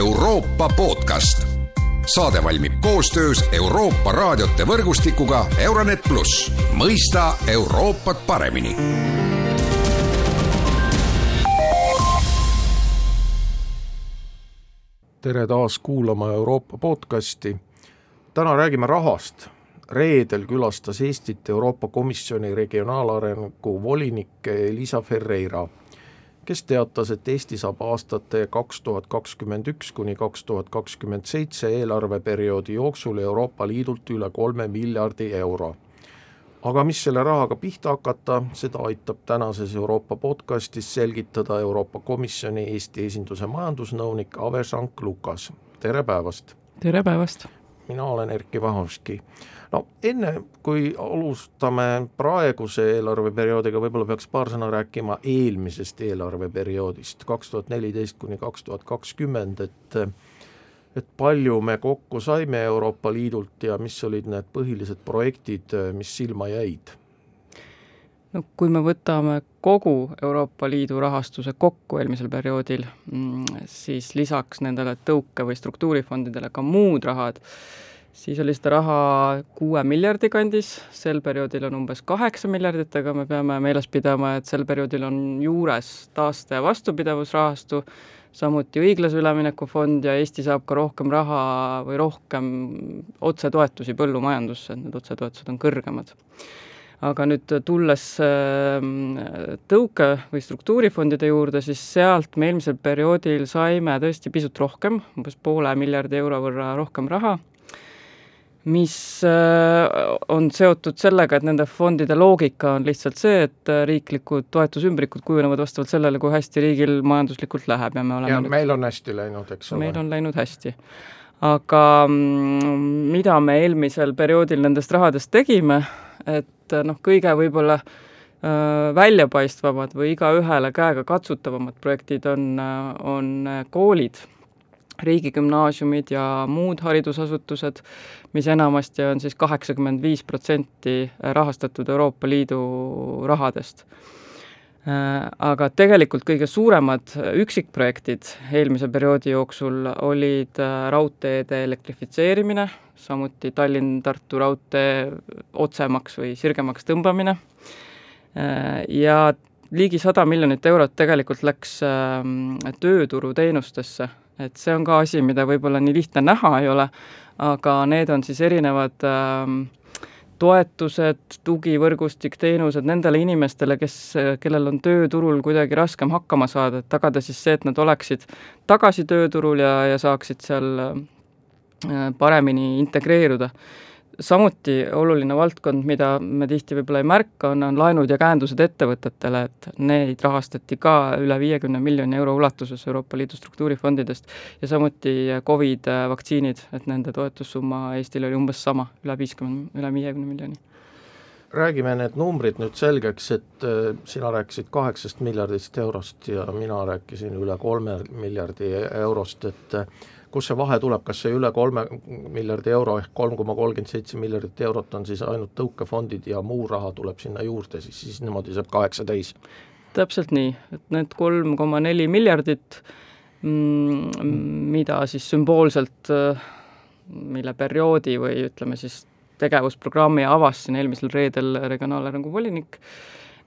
Euroopa podcast. saade valmib koostöös Euroopa raadiote võrgustikuga Euronet pluss, mõista Euroopat paremini tere taas kuulama Euroopa podcasti. täna räägime rahast. reedel külastas Eestit Euroopa Komisjoni regionaalarengu volinik Elisa Ferreira, kes teatas, et Eesti saab aastate kaks tuhat kakskümmend üks kuni kaks tuhat kakskümmend seitse eelarveperioodi jooksul Euroopa Liidult üle kolme miljardi euro aga mis selle rahaga pihta hakata, seda aitab tänases Euroopa podcastis selgitada Euroopa Komisjoni Eesti esinduse majandusnõunik Ave Sank-Lukas, tere päevast! tere päevast! Mina olen Erkki Vahovski. no enne, kui alustame praeguse eelarveperioodiga, võib-olla peaks paar sõna rääkima eelmisest eelarveperioodist, kaks tuhat neliteist kuni kaks tuhat kakskümmend, et et palju me kokku saime Euroopa Liidult ja mis olid need põhilised projektid, mis silma jäid? No kui me võtame kogu Euroopa Liidu rahastuse kokku eelmisel perioodil, mm, siis lisaks nendele tõuke- või struktuurifondidele ka muud rahad, siis oli seda raha kuue miljardi kandis, sel perioodil on umbes kaheksa miljardit, aga me peame meeles pidama, et sel perioodil on juures taaste- ja vastupidavusrahastu, samuti õiglase ülemineku fond ja Eesti saab ka rohkem raha või rohkem otsetoetusi põllumajandusse, et need otsetoetused on kõrgemad. Aga nüüd tulles ähm, tõuke- või struktuurifondide juurde, siis sealt me eelmisel perioodil saime tõesti pisut rohkem, umbes poole miljardi euro võrra rohkem raha mis äh, on seotud sellega, et nende fondide loogika on lihtsalt see, et äh, riiklikud toetusümbrikud kujunevad vastavalt sellele, kui hästi riigil majanduslikult läheb ja me oleme ja nüüd... meil on hästi läinud, eks ole. meil on läinud hästi. aga mm, mida me eelmisel perioodil nendest rahadest tegime, et äh, noh, kõige võib-olla väljapaistvamad või igaühele käegakatsutavamad projektid on, on koolid riigigümnaasiumid ja muud haridusasutused, mis enamasti on siis kaheksakümmend viis protsenti rahastatud Euroopa Liidu rahadest. Aga tegelikult kõige suuremad üksikprojektid eelmise perioodi jooksul olid raudteede elektrifitseerimine, samuti Tallinn-Tartu raudtee otsemaks või sirgemaks tõmbamine. Ja ligi sada miljonit eurot tegelikult läks tööturuteenustesse. Et see on ka asi, mida võib-olla nii lihtne näha ei ole, aga need on siis erinevad äh, toetused, tugivõrgustik, teenused nendele inimestele, kes, kellel on tööturul kuidagi raskem hakkama saada, et tagada siis see, et nad oleksid tagasi tööturul ja, ja saaksid seal äh, paremini integreeruda samuti oluline valdkond, mida me tihti võib-olla ei märka, on, on laenud ja käendused ettevõtetele, et neid rahastati ka üle viiekümne miljoni euro ulatuses Euroopa Liidu struktuurifondidest ja samuti Covid vaktsiinid, et nende toetussumma Eestil oli umbes sama, üle viiskümmend, üle viiekümne miljoni. Räägime need numbrid nüüd selgeks, et äh, sina rääkisid kaheksast miljardist eurost ja mina rääkisin üle kolme miljardi eurost, et äh, kust see vahe tuleb, kas see üle kolme miljardi euro ehk kolm koma kolmkümmend seitse miljardit eurot on siis ainult tõukefondid ja muu raha tuleb sinna juurde, siis, siis niimoodi saab kaheksateist? täpselt nii, et need kolm koma neli miljardit, mm, mida siis sümboolselt, mille perioodi või ütleme siis tegevusprogrammi avas siin eelmisel reedel regionaalarengu volinik,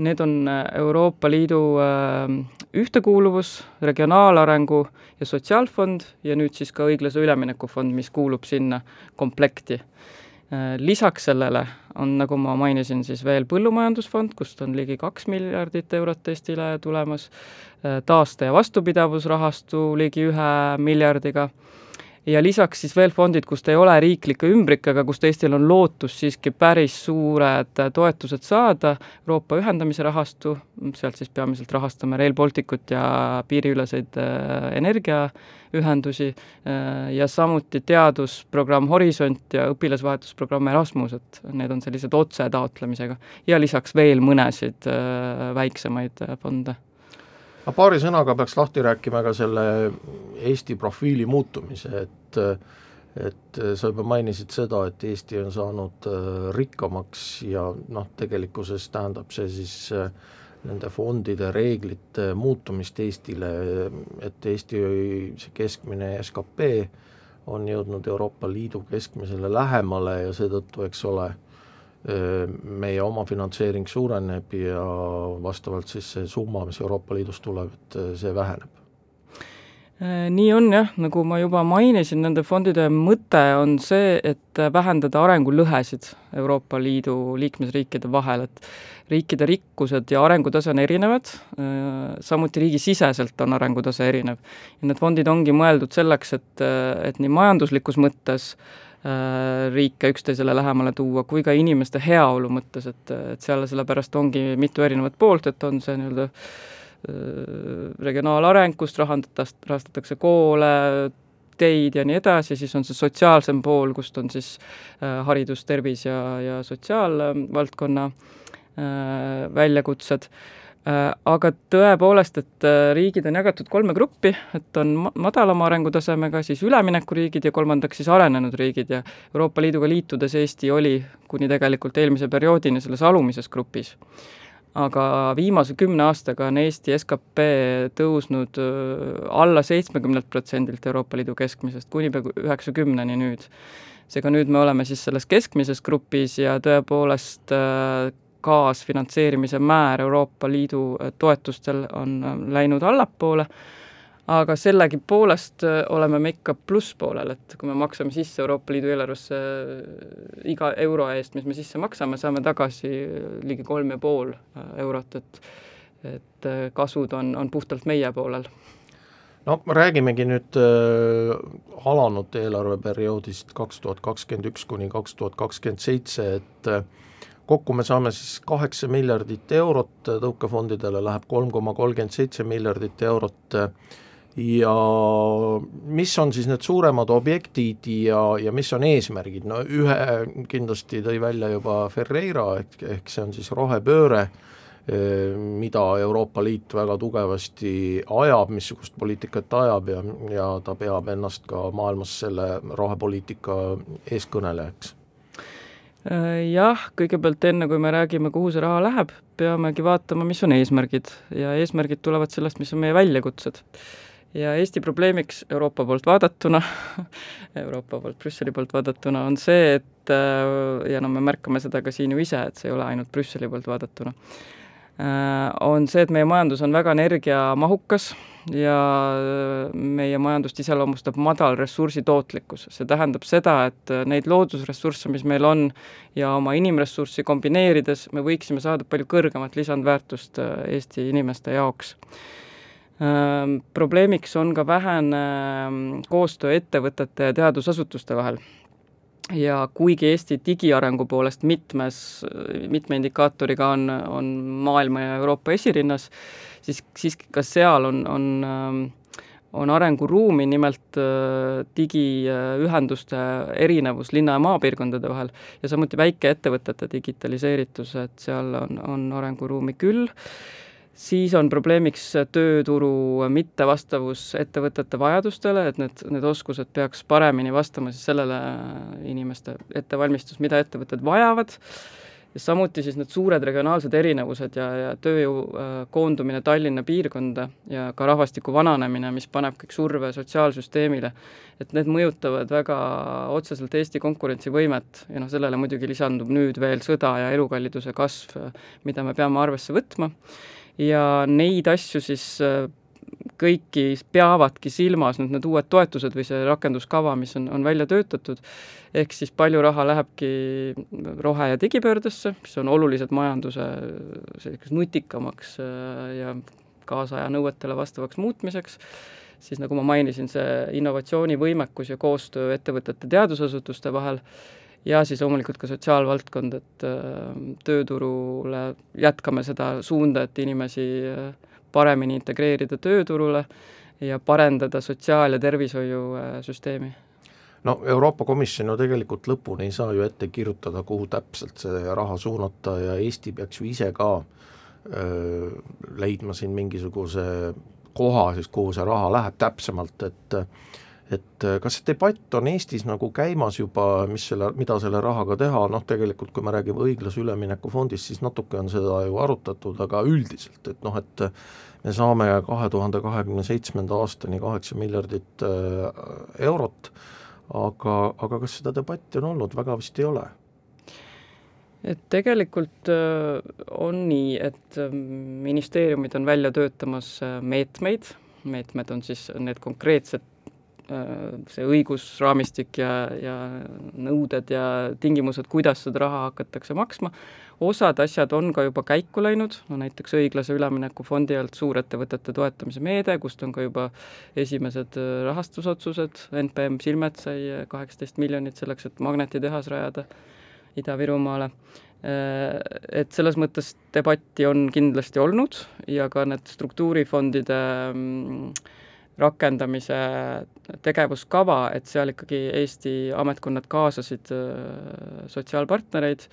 Need on äh, Euroopa Liidu äh, ühtekuuluvus, regionaalarengu ja sotsiaalfond ja nüüd siis ka õiglase ülemineku fond, mis kuulub sinna komplekti. Äh, lisaks sellele on, nagu ma mainisin, siis veel põllumajandusfond, kust on ligi kaks miljardit eurot Eestile tulemas, taaste- ja vastupidavusrahastu ligi ühe miljardiga ja lisaks siis veel fondid, kust ei ole riiklikke ümbrikega, kust Eestil on lootus siiski päris suured toetused saada, Euroopa ühendamise rahastu, sealt siis peamiselt rahastame Rail Balticut ja piiriüleseid äh, energiaühendusi äh, ja samuti teadusprogramm Horisont ja õpilasvahetusprogramm Erasmus, et need on sellised otsetaotlemisega. ja lisaks veel mõnesid äh, väiksemaid fonde aga paari sõnaga peaks lahti rääkima ka selle Eesti profiili muutumise, et et sa juba mainisid seda, et Eesti on saanud äh, rikkamaks ja noh, tegelikkuses tähendab see siis äh, nende fondide reeglite muutumist Eestile, et Eesti see keskmine skp on jõudnud Euroopa Liidu keskmisele lähemale ja seetõttu, eks ole, meie omafinantseering suureneb ja vastavalt siis see summa, mis Euroopa Liidust tuleb, et see väheneb Äh, nii on jah, nagu ma juba mainisin, nende fondide mõte on see, et vähendada arengulõhesid Euroopa Liidu liikmesriikide vahel, et riikide rikkused ja arengutase on erinevad, samuti riigisiseselt on arengutase erinev. ja need fondid ongi mõeldud selleks, et, et nii majanduslikus mõttes äh, riike üksteisele lähemale tuua, kui ka inimeste heaolu mõttes, et, et seal sellepärast ongi mitu erinevat poolt, et on see nii-öelda Äh, regionaalarengust, rahandatast, rahastatakse koole, teid ja nii edasi, siis on see sotsiaalsem pool, kust on siis äh, haridus, tervis ja, ja sotsiaalvaldkonna äh, väljakutsed aga tõepoolest, et riigid on jagatud kolme gruppi, et on madalama arengutasemega, siis üleminekuriigid ja kolmandaks siis arenenud riigid ja Euroopa Liiduga liitudes Eesti oli kuni tegelikult eelmise perioodini selles alumises grupis aga viimase kümne aastaga on Eesti skp tõusnud alla seitsmekümnelt protsendilt Euroopa Liidu keskmisest kuni peaaegu üheksakümneni nüüd. seega nüüd me oleme siis selles keskmises grupis ja tõepoolest kaasfinantseerimise määr Euroopa Liidu toetustel on läinud allapoole aga sellegipoolest äh, oleme me ikka plusspoolel, et kui me maksame sisse Euroopa Liidu eelarvesse äh, iga euro eest, mis me sisse maksame, saame tagasi äh, ligi kolm ja pool eurot, et et kasvud on, on puhtalt meie poolel. No räägimegi nüüd äh, alanud eelarveperioodist kaks tuhat kakskümmend üks kuni kaks tuhat kakskümmend seitse, et äh, kokku me saame siis kaheksa miljardit eurot, tõukefondidele läheb kolm koma kolmkümmend seitse miljardit eurot. Ja mis on siis need suuremad objektid ja, ja mis on eesmärgid, no ühe kindlasti tõi välja juba Ferreira, ehk, ehk see on siis rohepööre, mida Euroopa Liit väga tugevasti ajab, missugust poliitikat ajab ja, ja ta peab ennast ka maailmas selle rohepoliitika eeskõnelejaks jah, kõigepealt enne, kui me räägime, kuhu see raha läheb, peamegi vaatama, mis on eesmärgid. Ja eesmärgid tulevad sellest, mis on meie väljakutsed. Ja Eesti probleemiks Euroopa poolt vaadatuna Euroopa poolt, Brüsseli poolt vaadatuna on see, et äh, ja no me märkame seda ka siin ju ise, et see ei ole ainult Brüsseli poolt vaadatuna, äh, on see, et meie majandus on väga energiamahukas ja meie majandust iseloomustab madal ressursi tootlikkus. see tähendab seda, et neid loodusressursse, mis meil on, ja oma inimressurssi kombineerides me võiksime saada palju kõrgemat lisandväärtust äh, Eesti inimeste jaoks Ehm, probleemiks on ka vähene ehm, koostöö ettevõtete ja teadusasutuste vahel. Ja kuigi Eesti digiarengu poolest mitmes, mitme indikaatoriga on, on maailma ja Euroopa esirinnas, siis siiski ka seal on, on on arenguruumi, nimelt digiühenduste erinevus linna- ja maapiirkondade vahel ja samuti väikeettevõtete digitaliseeritus, et seal on, on arenguruumi küll siis on probleemiks tööturu mittevastavus ettevõtete vajadustele, et need, need oskused peaks paremini vastama siis sellele inimeste ettevalmistus, mida ettevõtted vajavad, ja samuti siis need suured regionaalsed erinevused ja, ja tööjõu äh, koondumine Tallinna piirkonda ja ka rahvastiku vananemine, mis paneb kõik surve sotsiaalsüsteemile, et need mõjutavad väga otseselt Eesti konkurentsivõimet ja noh, sellele muidugi lisandub nüüd veel sõda ja elukalliduse kasv, mida me peame arvesse võtma ja neid asju siis äh, kõiki peavadki silmas nüüd need uued toetused või see rakenduskava, mis on, on välja töötatud, ehk siis palju raha lähebki rohe- ja digipöördesse, mis on olulised majanduse selliseks nutikamaks äh, ja kaasaja nõuetele vastavaks muutmiseks, siis nagu ma mainisin, see innovatsioonivõimekus ja koostöö ettevõtete teadusasutuste vahel, ja siis loomulikult ka sotsiaalvaldkond, et äh, tööturule jätkame seda suunda, et inimesi äh, paremini integreerida tööturule ja parendada sotsiaal- ja tervishoiusüsteemi. No Euroopa Komisjon ju tegelikult lõpuni ei saa ju ette kirjutada, kuhu täpselt see raha suunata ja Eesti peaks ju ise ka öö, leidma siin mingisuguse koha siis, kuhu see raha läheb täpsemalt, et et äh, kas see debatt on Eestis nagu käimas juba, mis selle, mida selle rahaga teha, noh tegelikult kui me räägime õiglase ülemineku fondist, siis natuke on seda ju arutatud, aga üldiselt, et noh, et me saame kahe tuhande kahekümne seitsmenda aastani kaheksa miljardit äh, eurot, aga, aga kas seda debatti on olnud, väga vist ei ole. Et tegelikult äh, on nii, et ministeeriumid on välja töötamas meetmeid, meetmed on siis need konkreetsed see õigusraamistik ja, ja nõuded ja tingimused, kuidas seda raha hakatakse maksma, osad asjad on ka juba käiku läinud, no näiteks õiglase ülemineku fondi alt suurettevõtete toetamise meede, kust on ka juba esimesed äh, rahastusotsused, NPM Silmet sai kaheksateist miljonit selleks, et magnetitehas rajada Ida-Virumaale. Äh, et selles mõttes debatti on kindlasti olnud ja ka need struktuurifondide mm, rakendamise tegevuskava, et seal ikkagi Eesti ametkonnad kaasasid äh, sotsiaalpartnereid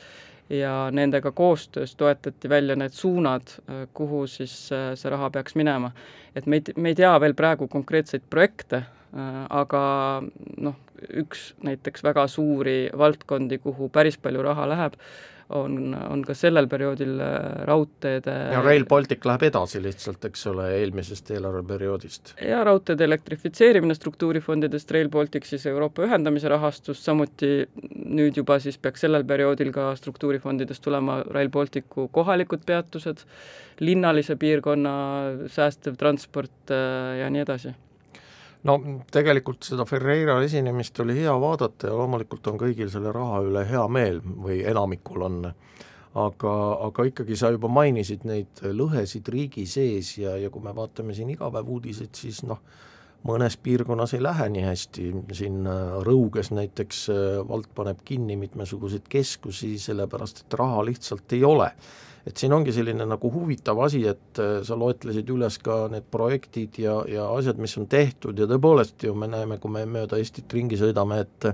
ja nendega koostöös toetati välja need suunad, äh, kuhu siis äh, see raha peaks minema. et me ei, me ei tea veel praegu konkreetseid projekte, aga noh, üks näiteks väga suuri valdkondi, kuhu päris palju raha läheb, on, on ka sellel perioodil äh, raudteede ja Rail Baltic läheb edasi lihtsalt, eks ole, eelmisest eelarveperioodist? ja raudteede elektrifitseerimine struktuurifondidest, Rail Baltic siis Euroopa ühendamise rahastus, samuti nüüd juba siis peaks sellel perioodil ka struktuurifondidest tulema Rail Balticu kohalikud peatused, linnalise piirkonna säästev transport äh, ja nii edasi no tegelikult seda Ferreira esinemist oli hea vaadata ja loomulikult on kõigil selle raha üle hea meel või enamikul on, aga, aga ikkagi sa juba mainisid neid lõhesid riigi sees ja, ja kui me vaatame siin igapäevuudiseid, siis noh, mõnes piirkonnas ei lähe nii hästi, siin Rõuges näiteks vald paneb kinni mitmesuguseid keskusi, sellepärast et raha lihtsalt ei ole et siin ongi selline nagu huvitav asi, et äh, sa loetlesid üles ka need projektid ja, ja asjad, mis on tehtud ja tõepoolest ju me näeme, kui me mööda Eestit ringi sõidame, et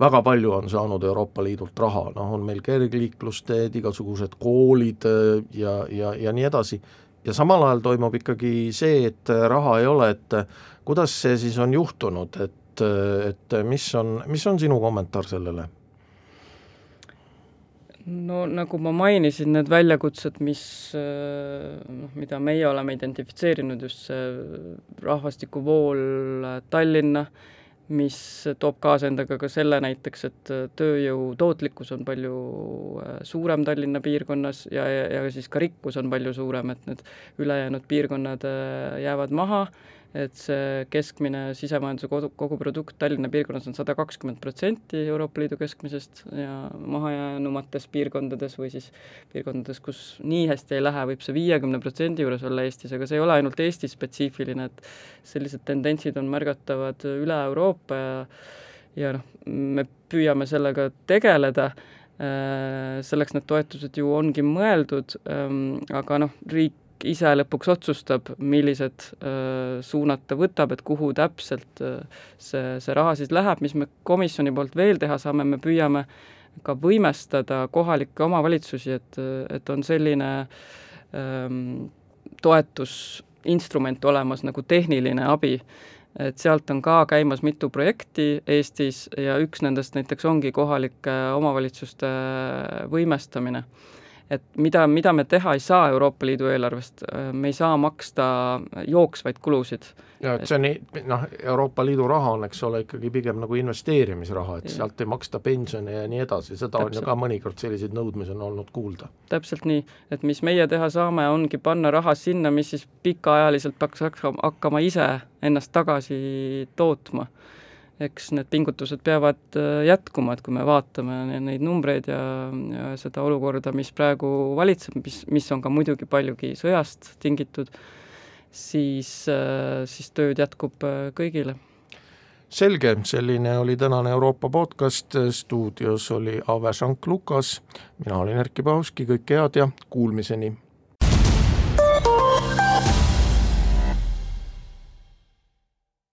väga palju on saanud Euroopa Liidult raha, noh, on meil kergliiklusteed, igasugused koolid äh, ja, ja, ja nii edasi, ja samal ajal toimub ikkagi see, et raha ei ole, et kuidas see siis on juhtunud, et, et mis on, mis on sinu kommentaar sellele? No nagu ma mainisin, need väljakutsed, mis noh, mida meie oleme identifitseerinud, just see rahvastikuvool Tallinna, mis toob kaasa endaga ka selle näiteks, et tööjõu tootlikkus on palju äh, suurem Tallinna piirkonnas ja, ja, ja siis ka rikkus on palju suurem, et need ülejäänud piirkonnad äh, jäävad maha et see keskmine sisemajanduse kodu, koguprodukt Tallinna piirkonnas on sada kakskümmend protsenti Euroopa Liidu keskmisest ja mahajäänumates piirkondades või siis piirkondades, kus nii hästi ei lähe, võib see viiekümne protsendi juures olla Eestis, aga see ei ole ainult Eesti spetsiifiline, et sellised tendentsid on märgatavad üle Euroopa ja ja noh, me püüame sellega tegeleda äh, selleks need toetused ju ongi mõeldud, ähm, aga noh, riik riik ise lõpuks otsustab, millised äh, suunad ta võtab, et kuhu täpselt äh, see, see raha siis läheb, mis me komisjoni poolt veel teha saame, me püüame ka võimestada kohalikke omavalitsusi, et, et on selline ähm, toetusinstrument olemas nagu tehniline abi, et sealt on ka käimas mitu projekti Eestis ja üks nendest näiteks ongi kohalike omavalitsuste võimestamine et mida, mida me teha ei saa Euroopa Liidu eelarvest, me ei saa maksta jooksvaid kulusid. ja et see on noh, Euroopa Liidu raha on, eks ole, ikkagi pigem nagu investeerimisraha, et ja. sealt ei maksta pensione ja nii edasi, seda Täpselt. on ju ka mõnikord selliseid nõudmisi on olnud kuulda. täpselt nii, et mis meie teha saame, ongi panna raha sinna, mis siis pikaajaliselt peaks hakkama ise ennast tagasi tootma eks need pingutused peavad äh, jätkuma, et kui me vaatame neid numbreid ja, ja seda olukorda, mis praegu valitseb, mis, mis on ka muidugi paljugi sõjast tingitud, siis, äh, siis tööd jätkub äh, kõigile. selge, selline oli tänane Euroopa podcast, stuudios oli Ave Šank-Lukas, mina olin Erkki Pahovski, kõike head ja kuulmiseni!